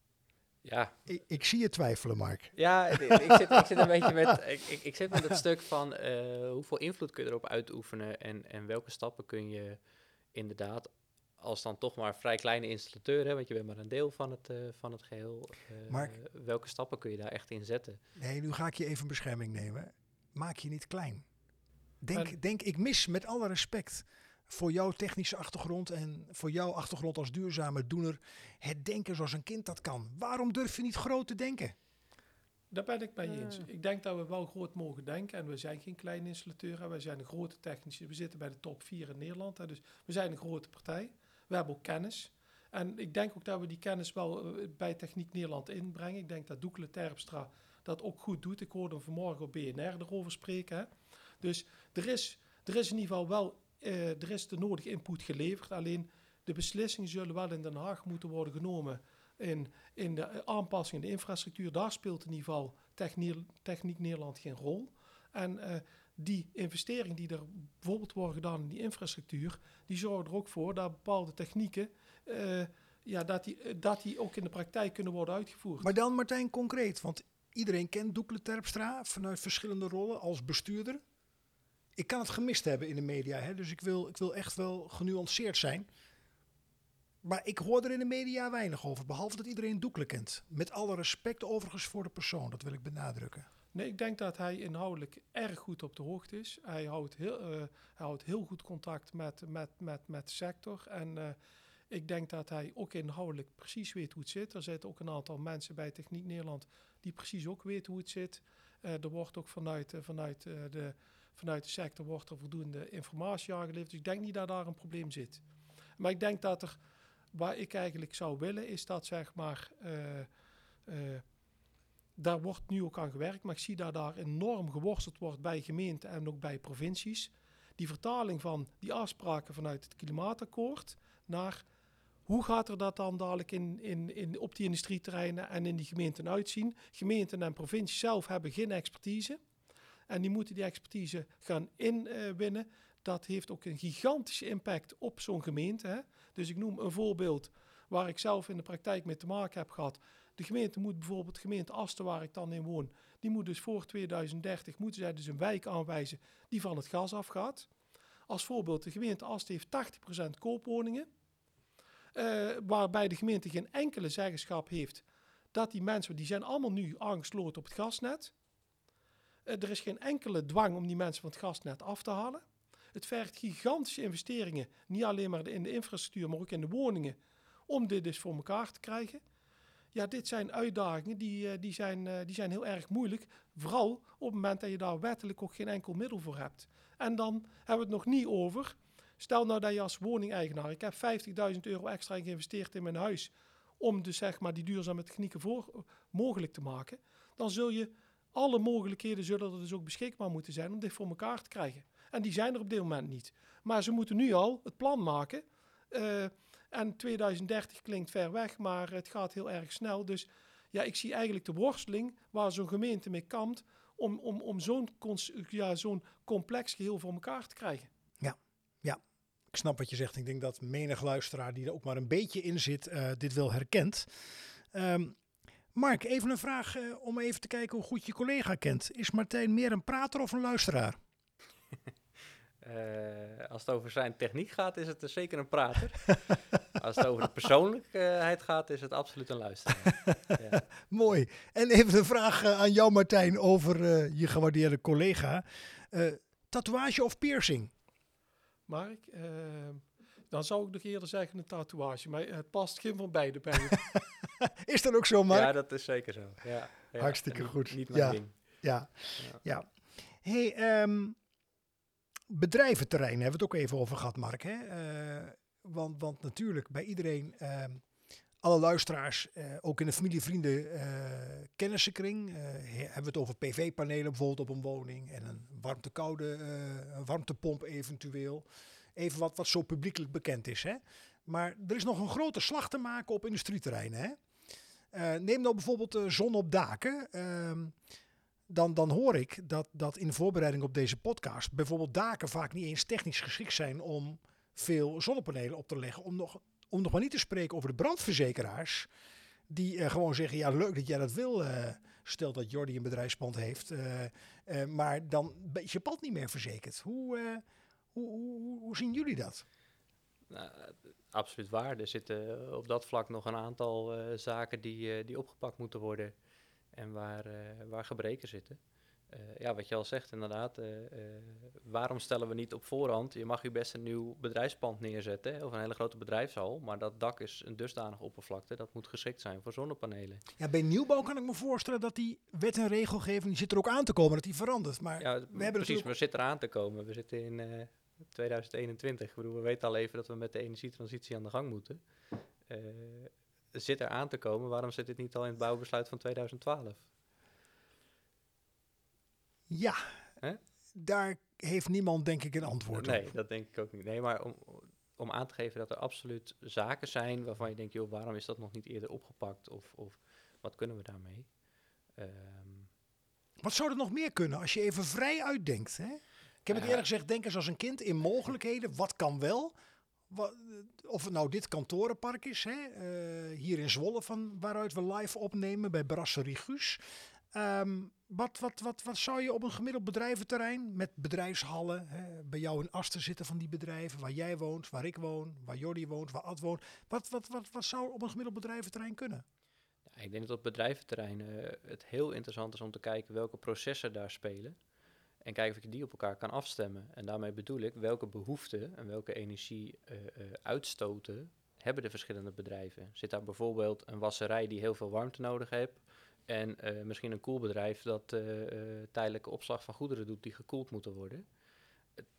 Ja, Ik, ik zie je twijfelen, Mark. Ja, ik, ik zit, ik zit een beetje met, ik, ik, ik zit met het stuk van eh, hoeveel invloed kun je erop uitoefenen en, en welke stappen kun je inderdaad, als dan toch maar vrij kleine installateur, hè, want je bent maar een deel van het, eh, van het geheel, eh, Mark? welke stappen kun je daar echt in zetten? Nee, nu ga ik je even bescherming nemen. Maak je niet klein. Denk, En- denk ik mis met alle respect voor jouw technische achtergrond en voor jouw achtergrond als duurzame doener het denken zoals een kind dat kan. Waarom durf je niet groot te denken? Daar ben ik mee eens. Ah. Ik denk dat we wel groot mogen denken. En we zijn geen kleine installateur. hè. Wij zijn een grote technische. We zitten bij de top 4 in Nederland. Hè. Dus we zijn een grote partij. We hebben ook kennis. En ik denk ook dat we die kennis wel eh, bij Techniek Nederland inbrengen. Ik denk dat Doekle Terpstra dat ook goed doet. Ik hoorde hem vanmorgen op BNR erover spreken. Hè. Dus er is, er is in ieder geval wel er is de nodige input geleverd. Alleen de beslissingen zullen wel in Den Haag moeten worden genomen in, in de eh, aanpassing in de infrastructuur. Daar speelt in ieder geval Techniek, Nederland geen rol. En eh, die investeringen die er bijvoorbeeld worden gedaan in die infrastructuur, die zorgen er ook voor dat bepaalde technieken, eh, ja, dat, die, eh, dat die ook in de praktijk kunnen worden uitgevoerd. Maar dan Martijn concreet, want iedereen kent Doekle Terpstra vanuit verschillende rollen als bestuurder. Ik kan het gemist hebben in de media, hè, dus ik wil, ik wil echt wel genuanceerd zijn. Maar ik hoor er in de media weinig over, behalve dat iedereen Doekle kent. Met alle respect overigens voor de persoon, dat wil ik benadrukken. Nee, ik denk dat hij inhoudelijk erg goed op de hoogte is. Hij houdt heel, eh, hij houdt heel goed contact met, met, met, met de sector. En eh, ik denk dat hij ook inhoudelijk precies weet hoe het zit. Er zitten ook een aantal mensen bij Techniek Nederland die precies ook weten hoe het zit. Eh, er wordt ook vanuit, vanuit, de, vanuit de sector wordt er voldoende informatie aangeleverd. Dus ik denk niet dat daar een probleem zit. Maar ik denk dat er, waar ik eigenlijk zou willen, is dat zeg maar... eh, eh, daar wordt nu ook aan gewerkt, maar ik zie dat daar enorm geworsteld wordt bij gemeenten en ook bij provincies. Die vertaling van die afspraken vanuit het klimaatakkoord naar hoe gaat er dat dan dadelijk in, in, in, op die industrieterreinen en in die gemeenten uitzien? Gemeenten en provincies zelf hebben geen expertise en die moeten die expertise gaan inwinnen. Dat heeft ook een gigantische impact op zo'n gemeente. Hè? Dus ik noem een voorbeeld waar ik zelf in de praktijk mee te maken heb gehad. De gemeente moet bijvoorbeeld, gemeente Asten waar ik dan in woon, die moet dus voor 2030, moeten zij dus een wijk aanwijzen die van het gas afgaat. Als voorbeeld, de gemeente Asten heeft 80% koopwoningen, eh, waarbij de gemeente geen enkele zeggenschap heeft dat die mensen, die zijn allemaal nu aangesloten op het gasnet. Eh, er is geen enkele dwang om die mensen van het gasnet af te halen. Het vergt gigantische investeringen, niet alleen maar in de infrastructuur, maar ook in de woningen, om dit dus voor elkaar te krijgen. Ja, dit zijn uitdagingen die, eh, die, zijn, eh, die zijn heel erg moeilijk. Vooral op het moment dat je daar wettelijk ook geen enkel middel voor hebt. En dan hebben we het nog niet over. Stel nou dat je als woningeigenaar, ik heb 50.000 euro extra geïnvesteerd in mijn huis. Om dus zeg maar die duurzame technieken voor, mogelijk te maken. Dan zul je, alle mogelijkheden zullen er dus ook beschikbaar moeten zijn om dit voor elkaar te krijgen. En die zijn er op dit moment niet. Maar ze moeten nu al het plan maken. Eh, en 2030 klinkt ver weg, maar het gaat heel erg snel. Dus ja, ik zie eigenlijk de worsteling waar zo'n gemeente mee kampt om, om, om zo'n ja, zo'n complex geheel voor elkaar te krijgen. Ik snap wat je zegt. Ik denk dat menig luisteraar die er ook maar een beetje in zit, eh, dit wel herkent. Ehm, Mark, even een vraag eh, om even te kijken hoe goed je collega kent. Is Martijn meer een prater of een luisteraar? (laughs) Eh, als het over zijn techniek gaat, is het er zeker een prater. (laughs) als het over de persoonlijkheid gaat, is het absoluut een luisteraar. (laughs) ja. Mooi. En even een vraag eh, aan jou, Martijn, over eh, je gewaardeerde collega. Eh, tatoeage of piercing? Mark, ehm, dan zou ik nog eerder zeggen een tatoeage. Maar het past geen van beide bij je. (laughs) Is dat ook zo, Mark? ja, dat is zeker zo. Ja, ja. Hartstikke goed. Niet mijn Ja. ding. Ja, Ja. ja. hey, ehm, bedrijventerrein hebben we het ook even over gehad, Mark. Hè? Eh, want, want natuurlijk, bij iedereen, ehm, alle luisteraars, eh, ook in de familie, vrienden, eh kennissenkring, eh, he- hebben we het over PV-panelen bijvoorbeeld op een woning en een warmte-koude eh, een warmtepomp eventueel. Even wat, wat zo publiekelijk bekend is. Hè? Maar er is nog een grote slag te maken op industrieterreinen. Hè? Eh, neem nou bijvoorbeeld eh, zon op daken. Ehm, dan, dan hoor ik dat, dat in voorbereiding op deze podcast bijvoorbeeld daken vaak niet eens technisch geschikt zijn om veel zonnepanelen op te leggen. Om nog, om nog maar niet te spreken over de brandverzekeraars. Die eh, gewoon zeggen, ja leuk dat jij dat wil. stel dat Jordi een bedrijfspand heeft. maar dan is je pand niet meer verzekerd. Hoe, hoe, hoe, hoe, hoe zien jullie dat? Nou, eh, absoluut waar. Er zitten op dat vlak nog een aantal eh, zaken die, eh, die opgepakt moeten worden en waar, eh, waar gebreken zitten. Eh, ja, wat je al zegt inderdaad, eh, eh, waarom stellen we niet op voorhand, je mag je best een nieuw bedrijfspand neerzetten hè, of een hele grote bedrijfshal, maar dat dak is een dusdanige oppervlakte, dat moet geschikt zijn voor zonnepanelen. Ja, bij nieuwbouw kan ik me voorstellen dat die wet en regelgeving, die zit er ook aan te komen, dat die verandert. Maar Ja, we hebben precies, natuurlijk- we zitten eraan te komen. We zitten in eh, 2021. Ik bedoel, we weten al even dat we met de energietransitie aan de gang moeten. Eh zit er aan te komen, waarom zit dit niet al in het bouwbesluit van 2012? Ja, daar heeft niemand denk ik een antwoord nee, op. dat denk ik ook niet. Nee, maar om, om aan te geven dat er absoluut zaken zijn waarvan je denkt, joh, waarom is dat nog niet eerder opgepakt? Of, of wat kunnen we daarmee? Ehm, Wat zou er nog meer kunnen als je even vrij uitdenkt? Hè? Ik heb het eerlijk gezegd, denk eens als een kind in mogelijkheden. Wat kan wel? Eh, of het nou dit kantorenpark is, hè? eh, hier in Zwolle, van waaruit we live opnemen bij Brasserie Guus. Ehm, wat, wat, wat, wat zou je op een gemiddeld bedrijventerrein met bedrijfshallen, hè, bij jou in Asten zitten van die bedrijven, waar jij woont, waar ik woon, waar Jordi woont, waar Ad woont. Wat, wat, wat, wat zou op een gemiddeld bedrijventerrein kunnen? Ja, ik denk dat op bedrijventerrein eh, het heel interessant is om te kijken welke processen daar spelen. En kijken of je die op elkaar kan afstemmen. En daarmee bedoel ik welke behoeften en welke energie eh, eh, uitstoten hebben de verschillende bedrijven. Zit daar bijvoorbeeld een wasserij die heel veel warmte nodig heeft. En eh, misschien een koelbedrijf dat tijdelijke opslag van goederen doet die gekoeld moeten worden.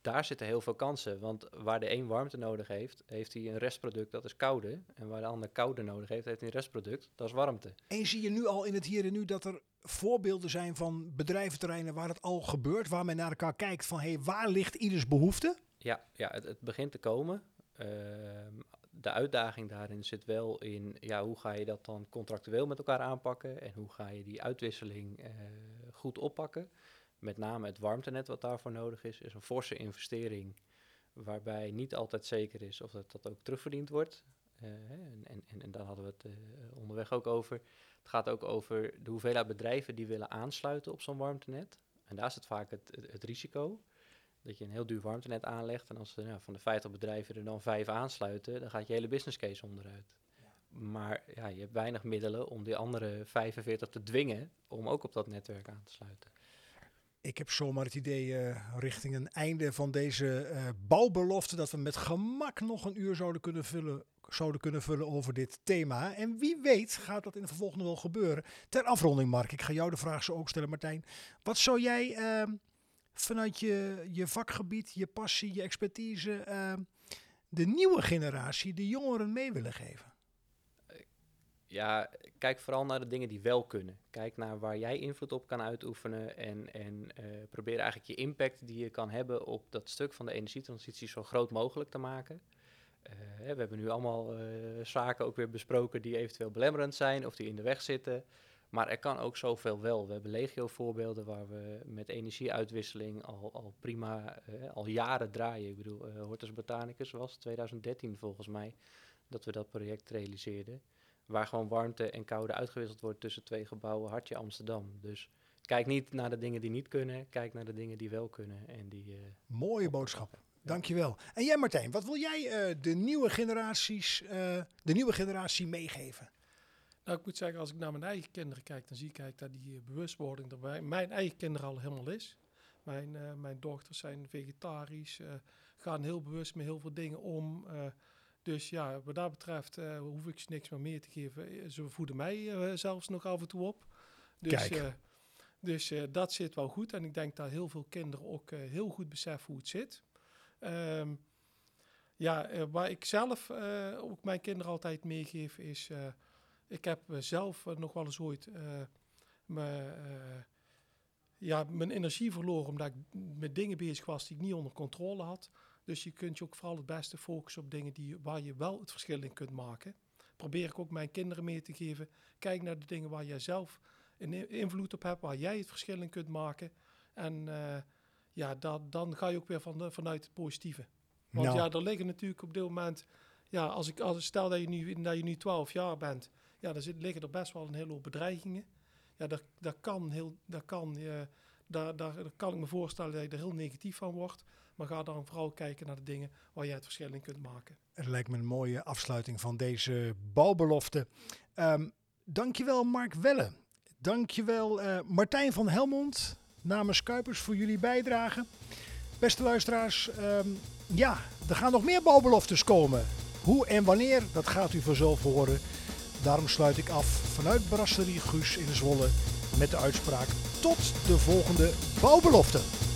Daar zitten heel veel kansen, want waar de een warmte nodig heeft, heeft hij een restproduct dat is koude. En waar de ander koude nodig heeft, heeft hij een restproduct, dat is warmte. En zie je nu al in het hier en nu dat er voorbeelden zijn van bedrijventerreinen waar het al gebeurt, waar men naar elkaar kijkt van hé, hey, waar ligt ieders behoefte? Ja, ja het, het begint te komen. Ehm, de uitdaging daarin zit wel in, ja, hoe ga je dat dan contractueel met elkaar aanpakken en hoe ga je die uitwisseling eh, goed oppakken. Met name het warmtenet wat daarvoor nodig is, is een forse investering waarbij niet altijd zeker is of dat, dat ook terugverdiend wordt. Eh, en, en, en daar hadden we het eh, onderweg ook over. Het gaat ook over de hoeveelheid bedrijven die willen aansluiten op zo'n warmtenet. En daar zit vaak het, het, het risico. Dat je een heel duur warmtenet aanlegt en als er nou, van de 50 bedrijven er dan vijf aansluiten, dan gaat je hele business case onderuit. Maar ja, je hebt weinig middelen om die andere 45 te dwingen om ook op dat netwerk aan te sluiten. Ik heb zomaar het idee eh, richting een einde van deze eh, bouwbelofte dat we met gemak nog een uur zouden kunnen vullen. Zouden kunnen vullen over dit thema. En wie weet gaat dat in het vervolg nog wel gebeuren. Ter afronding, Mark, ik ga jou de vraag zo ook stellen, Martijn. Wat zou jij ehm, vanuit je, je vakgebied, je passie, je expertise, ehm, de nieuwe generatie, de jongeren mee willen geven? Ja, kijk vooral naar de dingen die wel kunnen. Kijk naar waar jij invloed op kan uitoefenen en, en eh, probeer eigenlijk je impact die je kan hebben op dat stuk van de energietransitie zo groot mogelijk te maken. Eh, we hebben nu allemaal eh, zaken ook weer besproken die eventueel belemmerend zijn of die in de weg zitten. Maar er kan ook zoveel wel. We hebben legio voorbeelden waar we met energieuitwisseling al, al prima, al jaren draaien. Ik bedoel, Hortus Botanicus was 2013 volgens mij dat we dat project realiseerden waar gewoon warmte en koude uitgewisseld wordt tussen twee gebouwen, hartje Amsterdam. Dus kijk niet naar de dingen die niet kunnen, kijk naar de dingen die wel kunnen. En die, eh, Mooie boodschap. Dankjewel. En jij Martijn, wat wil jij eh, de, nieuwe generaties, eh, de nieuwe generatie meegeven? Nou, ik moet zeggen, als ik naar mijn eigen kinderen kijk, dan zie ik eigenlijk dat die bewustwording er bij mijn eigen kinderen al helemaal is. Mijn, eh, mijn dochters zijn vegetarisch, eh, gaan heel bewust met heel veel dingen om. Dus ja, wat dat betreft eh, hoef ik ze niks meer meer te geven. Eh, Ze voeden mij eh, zelfs nog af en toe op. Dus, Kijk. dus dat zit wel goed. En ik denk dat heel veel kinderen ook heel goed beseffen hoe het zit. Ehm, ja, waar ik zelf ook mijn kinderen altijd meegeef is... ik heb zelf nog wel eens ooit me, ja, mijn energie verloren... omdat ik met dingen bezig was die ik niet onder controle had. Dus je kunt je ook vooral het beste focussen op dingen die, waar je wel het verschil in kunt maken. Probeer ik ook mijn kinderen mee te geven. Kijk naar de dingen waar jij zelf een invloed op hebt... waar jij het verschil in kunt maken. En eh, ja, dat, dan ga je ook weer van de, vanuit het positieve. Want Nou. ja, er liggen natuurlijk op dit moment... Ja, als ik, als, stel dat je, nu, dat je nu 12 jaar bent... Ja, dan zit, liggen er best wel een hele hoop bedreigingen. Ja, daar, daar kan heel... Daar kan, eh, daar, daar, daar kan ik me voorstellen dat je er heel negatief van wordt. Maar ga dan vooral kijken naar de dingen waar jij het verschil in kunt maken. Het lijkt me een mooie afsluiting van deze bouwbelofte. Ehm dankjewel Mark Welle. Dankjewel eh Martijn van Helmond namens Kuipers voor jullie bijdrage. Beste luisteraars, ehm, ja, er gaan nog meer bouwbeloftes komen. Hoe en wanneer, dat gaat u vanzelf horen. Daarom sluit ik af vanuit Brasserie Guus in Zwolle met de uitspraak tot de volgende bouwbelofte.